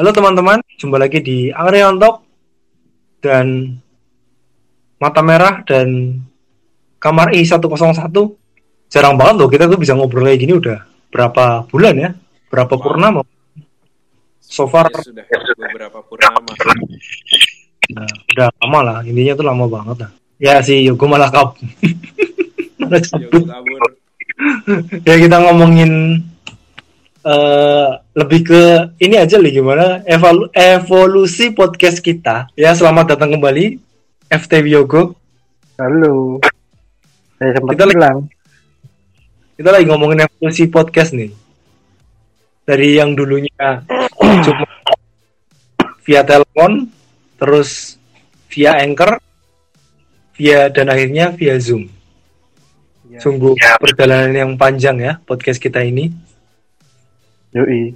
Halo teman-teman, jumpa lagi di Area Talk dan Mata Merah dan Kamar I101. Jarang banget loh kita tuh bisa ngobrol kayak gini udah berapa bulan ya? Berapa Wow. purnama? So far Ya, sudah beberapa purnama. nah, udah lama lah, intinya tuh lama banget lah. Ya sih, Yogo malah kap. malah cabut. kabur. ya kita ngomongin eh lebih ke ini aja nih gimana? Evalu- evolusi podcast kita. Ya selamat datang kembali FT Yogo Halo. Saya sempat Kita lagi- bilang. kita lagi ngomongin evolusi podcast nih. Dari yang dulunya cuma via telepon terus via anchor via dan akhirnya via zoom. Ya. sungguh perjalanan yang panjang ya podcast kita ini Yoi.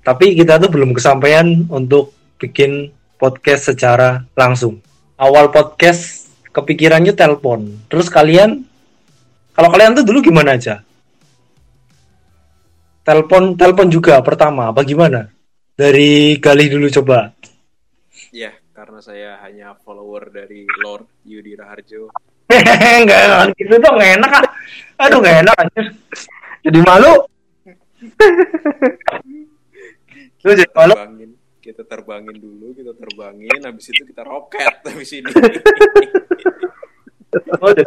Tapi kita tuh belum kesampaian untuk bikin podcast secara langsung. Awal podcast kepikirannya telepon. Terus kalian, kalau kalian tuh dulu gimana aja? Telepon, telepon juga pertama, apa gimana? Dari Galih dulu coba. Ya, karena saya hanya follower dari Lord Yudi Raharjo. Enggak, enggak gitu dong, nggak enak ah. Aduh, nggak enak anjir. Jadi malu. Lu jadi malu. Terbangin, kita terbangin dulu, kita terbangin, habis itu kita roket habis ini. Oh, jadi.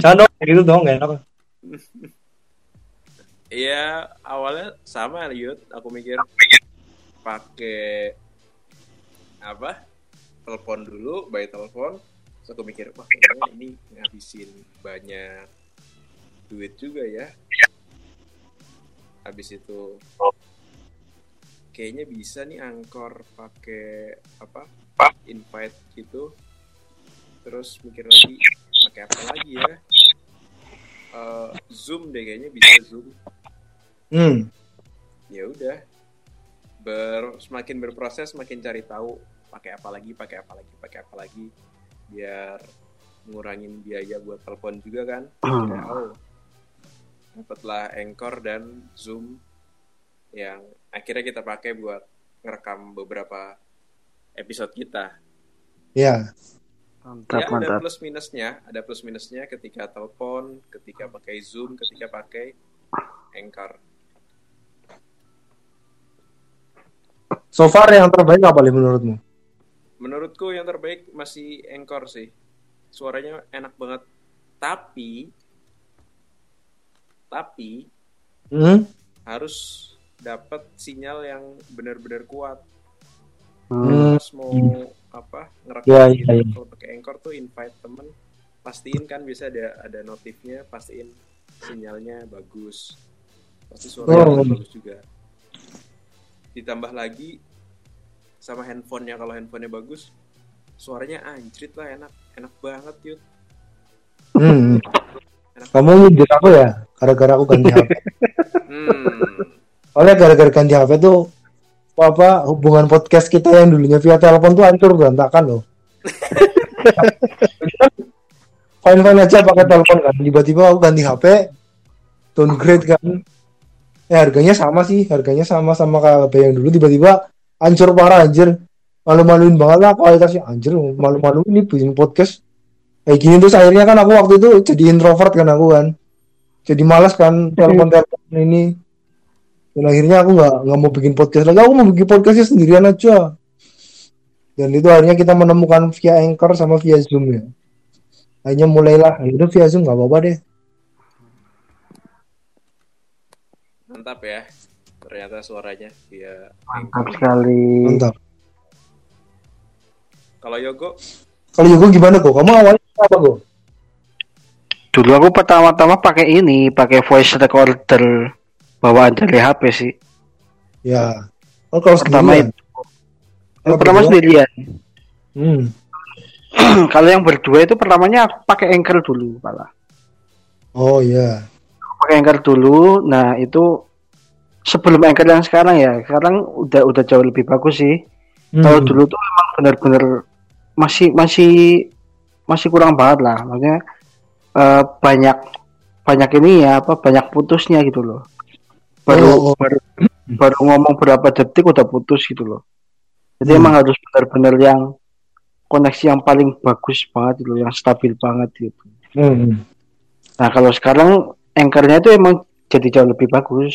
Jangan dong, gitu dong, enak. Iya, awalnya sama Yud, aku mikir pakai apa? Telepon dulu, by telepon. Terus aku mikir, wah kayaknya ini ngabisin banyak duit juga ya. Habis itu kayaknya bisa nih angkor pakai apa? Invite gitu. Terus mikir lagi pakai apa lagi ya? Eh, Zoom deh kayaknya bisa Zoom Hmm. ya udah ber semakin berproses semakin cari tahu pakai apa lagi pakai apa lagi pakai apa lagi biar ngurangin biaya buat telepon juga kan. Ya, oh dapatlah Anchor dan Zoom yang akhirnya kita pakai buat ngerekam beberapa episode kita Ya. Mantap, ya ada mantap. plus minusnya ada plus minusnya ketika telepon ketika pakai Zoom ketika pakai Anchor So far yang terbaik apa nih menurutmu? Menurutku yang terbaik masih Anchor sih. Suaranya enak banget. Tapi tapi Hmm? harus dapat sinyal yang benar-benar kuat. Hmm. Pas mau apa ngerekam Ya, ya, ya. Kalau pakai Anchor tuh invite temen, pastiin kan bisa ada ada notifnya, pastiin sinyalnya bagus. Pasti suaranya Oh. bagus juga. Ditambah lagi sama handphonenya kalau handphonenya bagus, suaranya anjrit lah enak, enak banget yuk. Hmm. Kamu nyindir aku ya? Gara-gara aku ganti HP. Hmm. Oleh gara-gara ganti HP tuh apa hubungan podcast kita yang dulunya via telepon tuh hancur berantakan loh. Fine fine aja pakai telepon kan. Tiba-tiba aku ganti HP, downgrade kan. Ya harganya sama sih, harganya sama sama kayak HP yang dulu tiba-tiba hancur parah anjir. Malu-maluin banget lah kualitasnya anjir, malu-maluin ini bikin podcast. Kayak gini terus akhirnya kan aku waktu itu jadi introvert kan aku kan. Jadi malas kan telepon-telepon ini. Dan akhirnya aku nggak nggak mau bikin podcast lagi. Aku mau bikin podcastnya sendirian aja. Dan itu akhirnya kita menemukan via anchor sama via zoom ya. Akhirnya mulailah. Ya udah via zoom nggak apa-apa deh. Mantap ya. Ternyata suaranya dia Mantap sekali. mantap. Kalau Yogo, kalau Yogo gimana kok kamu awalnya apa kok Dulu aku pertama-tama pakai ini, pakai voice recorder bawaan dari HP sih. ya oh kalau Pertama sendirian itu. Kalau Yang pertama berdua? sendirian. hmm. Kalau yang berdua itu pertamanya aku pakai Anchor dulu malah. oh iya Pakai Anchor dulu. Nah, itu sebelum Anchor yang sekarang ya. Sekarang udah udah jauh lebih bagus sih. Hmm. Kalau dulu tuh emang benar-benar masih masih masih kurang banget lah. Maksudnya eh, banyak banyak ini ya apa banyak putusnya gitu loh. Baru Oh, oh. baru baru ngomong berapa detik udah putus gitu loh. Jadi Hmm. emang harus benar-benar yang koneksi yang paling bagus banget gitu, yang stabil banget gitu. Hmm. Nah kalau sekarang anchornya itu emang jadi jauh lebih bagus.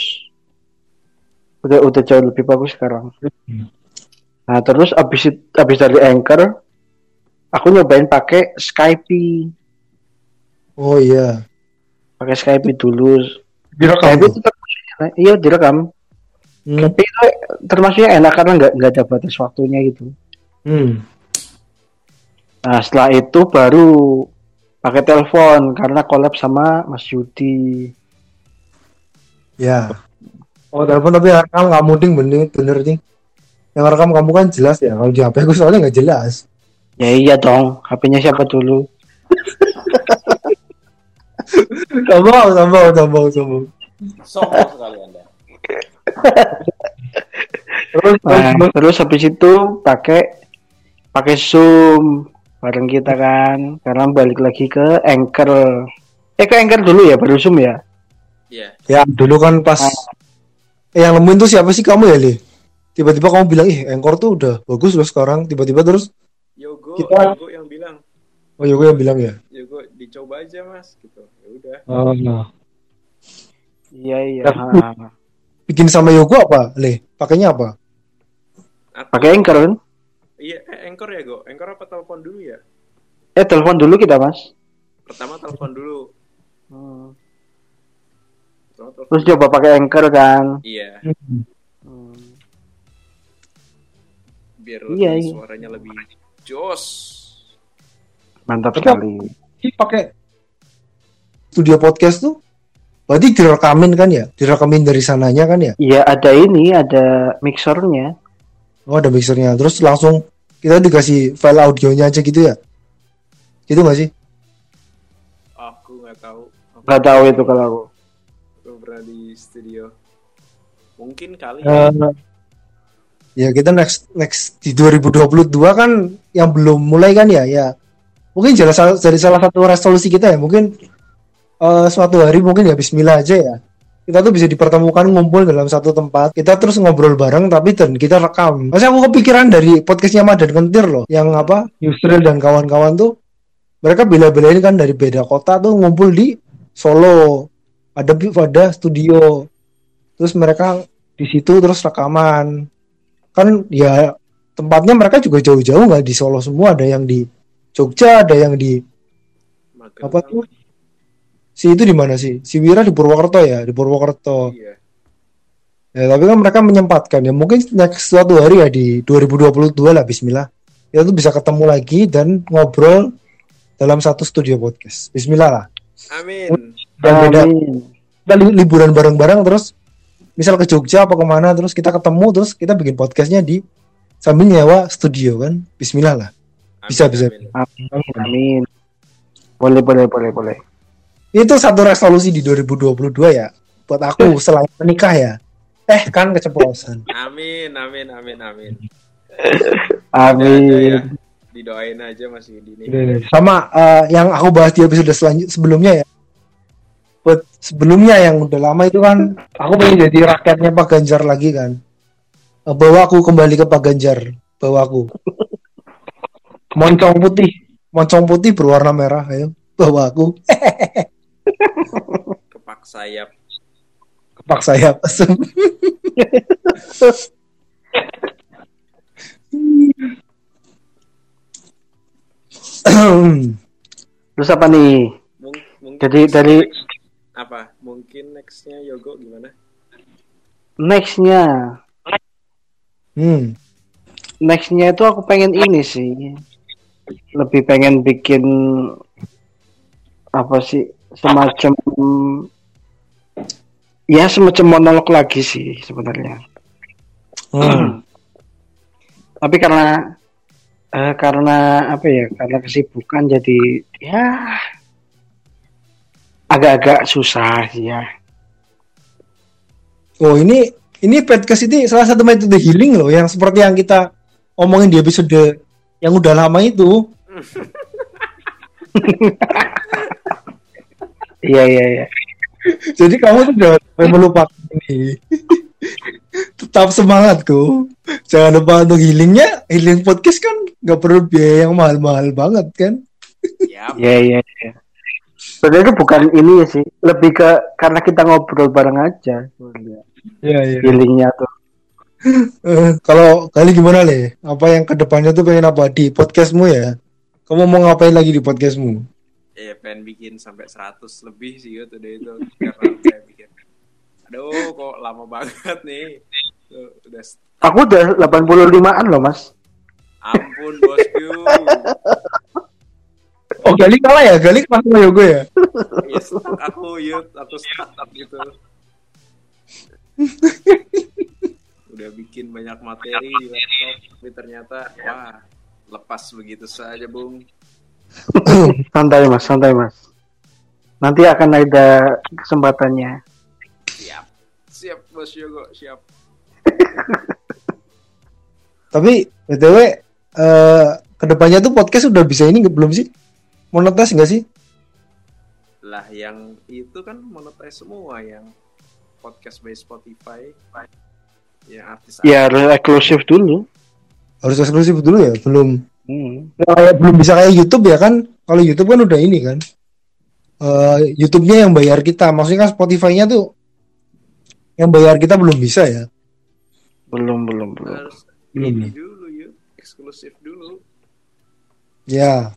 Udah udah jauh lebih bagus sekarang. Hmm. Nah terus abis abis dari anchor, aku nyobain pakai Skype, Oh iya. pakai Skype dulu. Direkam. Skype itu termasuknya, iya direkam. Hmm. Tapi itu termasuknya enak karena nggak nggak ada batas waktunya gitu. Hmm. Nah setelah itu baru pakai telepon karena collab sama Mas Yudi. Ya. Oh telepon tapi rekam nggak muding bener bener nih. Yang rekam kamu kan jelas ya. Kalau di HP aku soalnya nggak jelas. Ya iya dong, HP-nya siapa dulu? Sombong, sombong, sombong, sombong. Sombong sekali anda. Terus, Nah, terus, terus habis itu pakai pakai Zoom bareng kita kan. Sekarang balik lagi ke Anchor. Eh ke Anchor dulu ya, baru Zoom ya. Iya. ya dulu kan pas eh, yang nemuin tuh siapa sih kamu ya li? Tiba-tiba kamu bilang ih Anchor tuh udah bagus loh sekarang. Tiba-tiba terus Yogo, Kita- Yogo yang bilang, oh Yogo yang bilang ya. Yogo dicoba aja mas, gitu. Ya udah. Oh, Iya iya. Tapi- ha. bikin sama Yogo apa? Le, pakainya apa? Pakai Anchor kan? Iya, eh, anchor ya go. Anchor apa telepon dulu ya? Eh telepon dulu kita mas. Pertama telepon dulu. Hmm. Pertama telepon. Terus coba pakai Anchor kan. Iya, Hmm. biar Iya, iya. suaranya lebih jos. Mantap Tapi- sekali. Ini pakai studio podcast tuh berarti direkamin kan ya? Direkamin dari sananya kan ya? Iya ada ini, ada mixernya. Oh ada mixernya. Terus langsung kita dikasih file audionya aja gitu ya? Gitu gak sih? Aku nggak tahu. Aku Nggak tahu itu kalau aku. aku pernah di studio. Mungkin kali Eh, ya. Ya kita next next di 2022 kan yang belum mulai kan ya ya. Mungkin jadi salah, jadi salah satu resolusi kita ya mungkin eh, suatu hari mungkin ya Bismillah aja ya. Kita tuh bisa dipertemukan ngumpul dalam satu tempat kita terus ngobrol bareng tapi dan kita rekam. Masih aku kepikiran dari podcastnya Madan Kentir loh yang apa Yusril dan kawan-kawan tuh mereka bela-belain kan dari beda kota tuh ngumpul di Solo. Ada ada studio. Terus mereka di situ terus rekaman kan ya tempatnya mereka juga jauh-jauh nggak di Solo semua. Ada yang di Jogja ada yang di Magelang. apa tuh? Si itu di mana sih? Si Wira di Purwokerto ya? Di Purwokerto. Iya. ya tapi kan mereka menyempatkan ya. Mungkin next suatu hari ya di 2022 lah Bismillah. Kita tuh bisa ketemu lagi dan ngobrol dalam satu studio podcast. Bismillah lah. Amin. dan beda. Kita li- liburan bareng-bareng terus misal ke Jogja apa ke mana terus kita ketemu terus kita bikin podcastnya di sambil nyewa studio kan Bismillah lah Amin, Bisa, bisa. amin. Amin. Amin. Boleh boleh boleh boleh. itu satu resolusi di 2022 ya buat aku selain menikah ya eh kan keceplosan Amin, amin, amin, amin. Amin. Ya. Didoain aja Mas Yudi nih. sama eh, yang aku bahas di episode selanjut sebelumnya ya buat sebelumnya yang udah lama itu kan aku pengen jadi rakyatnya Pak Ganjar lagi kan. Eh, bawa aku kembali ke Pak Ganjar bawa aku. Moncong putih. Moncong putih berwarna merah ayo bawa aku. Kepak sayap. kepak sayap Terus apa nih? Mungkin Jadi dari apa? Mungkin nextnya Yogo gimana? nextnya, hmm. nextnya itu aku pengen ini sih, lebih pengen bikin apa sih semacam ya semacam monolog lagi sih sebenarnya. Hmm. Tapi karena eh, karena apa ya? Karena kesibukan jadi ya agak-agak susah sih ya. Oh ini ini podcast ini salah satu metode healing loh yang seperti yang kita omongin di episode yang udah lama itu. Iya iya iya. Jadi kamu tuh udah sampai melupakan ini. Tetap semangat kok. Jangan lupa untuk healingnya. Healing podcast kan nggak perlu biaya yang mahal-mahal banget kan. Ya, Iya iya iya. Sebenarnya itu bukan ini ya sih, lebih ke karena kita ngobrol bareng aja. sebenarnya. Iya iya. Feelingnya tuh. Eh, kalau kali gimana le? Apa yang ke depannya tuh pengen apa di podcastmu ya? Kamu mau ngapain lagi di podcastmu? ya pengen bikin sampai 100 lebih sih gitu deh itu karena kayak bikin aduh kok lama banget nih Tuh, udah Aku udah 85-an loh, Mas. ampun bosku Oh Gali kalah ya? Gali kalah sama Yogo ya? stuck aku yut aku stuck gitu udah bikin banyak materi di laptop tapi ternyata wah lepas begitu saja bung santai, Mas, santai, Mas. Nanti akan ada kesempatannya. siap siap bos Yogo siap Tapi btw eh ke depannya tuh podcast udah bisa ini nggak- belum sih? Monetas nggak sih? lah yang itu kan monetize semua yang podcast by Spotify yang artis Ya harus eksklusif dulu. Harus eksklusif dulu ya? Belum. Hmm. Ya, kayak belum bisa kayak YouTube ya kan? Kalau YouTube kan udah ini kan. Eh YouTube-nya yang bayar kita. Maksudnya kan Spotify-nya tuh yang bayar kita belum bisa ya? Belum, belum, belum. harus Belum. ini dulu yuk eksklusif dulu Ya.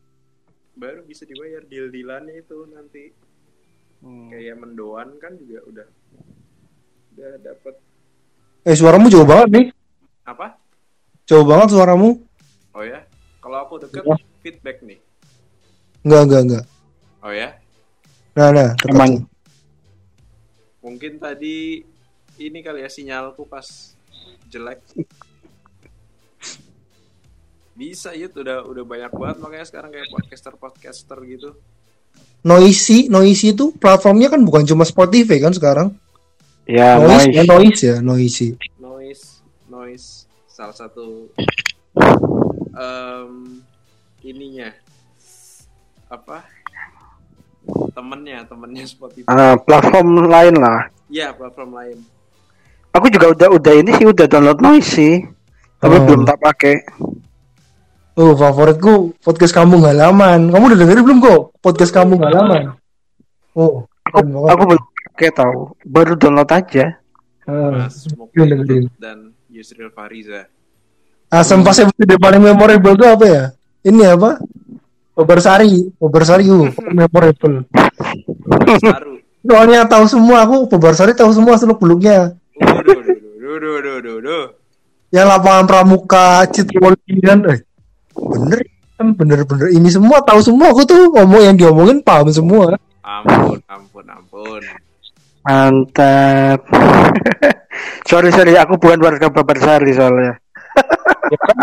Baru bisa dibayar deal dealannya itu nanti Hmm. kayak mendoan kan juga udah udah dapat Eh suaramu jauh banget nih. apa Jauh banget suaramu. oh ya kalau aku deket Ya. feedback nih Enggak, enggak, enggak. oh ya Nah, nah, dekat tuh. mungkin tadi ini kali ya sinyalku pas jelek bisa ya udah udah banyak banget makanya sekarang kayak podcaster podcaster gitu Noisy, Noisy itu platformnya kan bukan cuma Spotify kan sekarang. Ya, noise, noise. ya, noise ya, Noisy. noise noise salah satu em, ininya apa temennya temennya Spotify Ah, platform lain lah. ya platform lain Aku juga udah udah ini sih udah download noise sih. Tapi Oh. belum tak pakai. Oh, favoritku podcast kampung halaman. Kamu udah dengerin belum kok podcast kampung halaman? Oh, Aku, aku belum pakai tahu. Baru download aja. Dengerin. dan Yusril Fariza Asam pas episode paling memorable itu apa ya? Ini apa? Bobarsari, Bobarsari uh, memorable. baru Soalnya tahu semua aku Bobarsari tahu semua seluk beluknya. Duh, duh, duh, duh, duh, duh, duh, duh. Yang lapangan pramuka, Citrowolki kan, eh, bener kan bener-bener ini semua tahu semua aku tuh ngomong yang diomongin paham semua. ampun ampun ampun Mantap. sorry sorry, aku bukan warga Babarsari soalnya. Ya kan,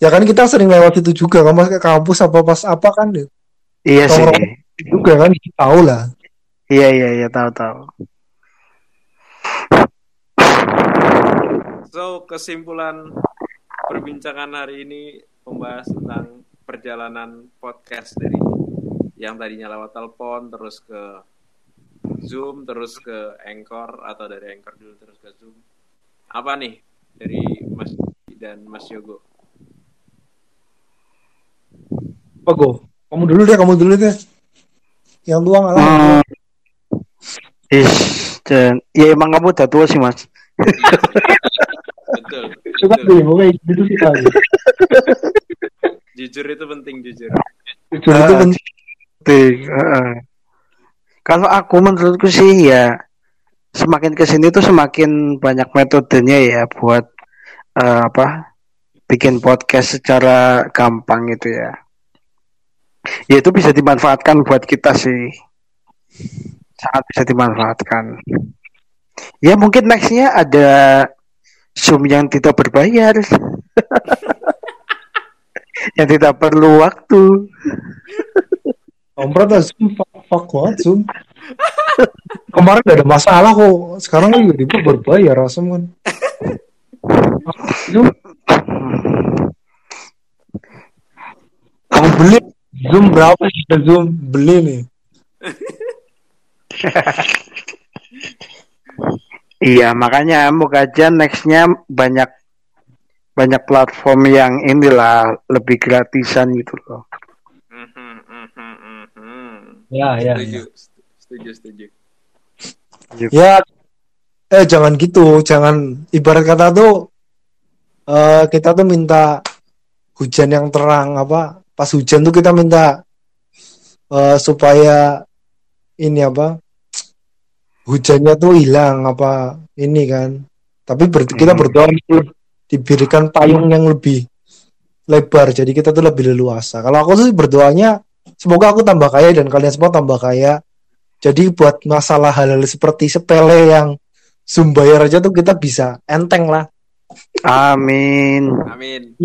ya kan kita sering lewat itu juga kan pas ke kampus apa pas apa kan deh. Iya sih. Juga kan tahu lah. Iya iya iya tahu tahu. so kesimpulan perbincangan hari ini membahas tentang perjalanan podcast dari yang tadinya lewat telepon terus ke Zoom terus ke Anchor atau dari Anchor dulu terus ke Zoom apa nih dari Mas dan Mas Yogo Apa go? Kamu dulu deh, kamu dulu deh. Yang tua ngalah. Hmm. Is, dan ya emang kamu udah tua sih mas. betul Coba betul. deh, pokoknya itu sih tadi. jujur itu penting jujur Jujur itu Ah. penting. Penting, heeh. Kalau aku menurutku sih ya semakin ke sini tuh semakin banyak metodenya ya buat eh, apa bikin podcast secara gampang gitu ya. Ya itu bisa dimanfaatkan buat kita sih. Sangat bisa dimanfaatkan. Ya mungkin nextnya ada Zoom yang tidak berbayar. yang tidak perlu waktu. Kompret lah Zoom, fuck, banget Zoom. Kemarin gak ada masalah kok. Sekarang kan juga tiba berbayar asem kan. Zoom. Kamu beli Zoom berapa Zoom? Beli nih. Iya, makanya moga aja nextnya banyak banyak platform yang inilah lebih gratisan gitu loh. Mhm, mhm, mhm. Ya, ya, Setuju, ya. setuju, setuju. Ya, eh jangan gitu, jangan ibarat kata tuh eh kita tuh minta hujan yang terang apa? Pas hujan tuh kita minta eh supaya ini apa? Hujannya tuh hilang apa ini kan. Tapi ber- kita Hmm. berdoa diberikan payung yang lebih lebar, jadi kita tuh lebih leluasa. Kalau aku sih berdoanya semoga aku tambah kaya dan kalian semua tambah kaya. Jadi buat masalah hal-hal seperti sepele yang Zoom bayar aja tuh kita bisa enteng lah. Amin. Amin.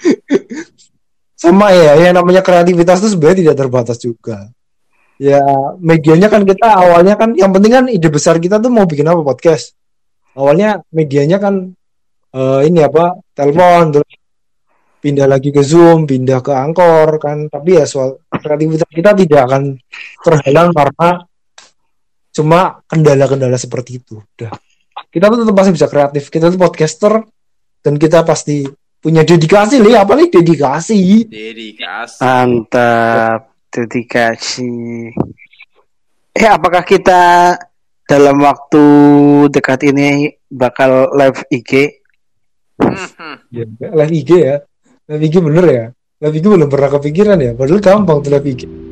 Sama ya, yang namanya kreativitas tuh sebenarnya tidak terbatas juga. Ya, medianya kan kita awalnya kan yang penting kan ide besar kita tuh mau bikin apa podcast. Awalnya medianya kan eh, ini apa? Telepon terus pindah lagi ke Zoom, pindah ke Angkor kan. Tapi ya soal kreativitas kita tidak akan terhalang karena cuma kendala-kendala seperti itu. Udah. Kita tuh tetap pasti bisa kreatif. Kita tuh podcaster dan kita pasti punya dedikasi nih, apa nih dedikasi? Dedikasi. Mantap. Dedikasi. Eh, apakah kita dalam waktu dekat ini bakal live IG? Mhm. Ya, live IG ya. Live IG bener ya. Live IG belum pernah kepikiran ya. Padahal gampang tuh live IG.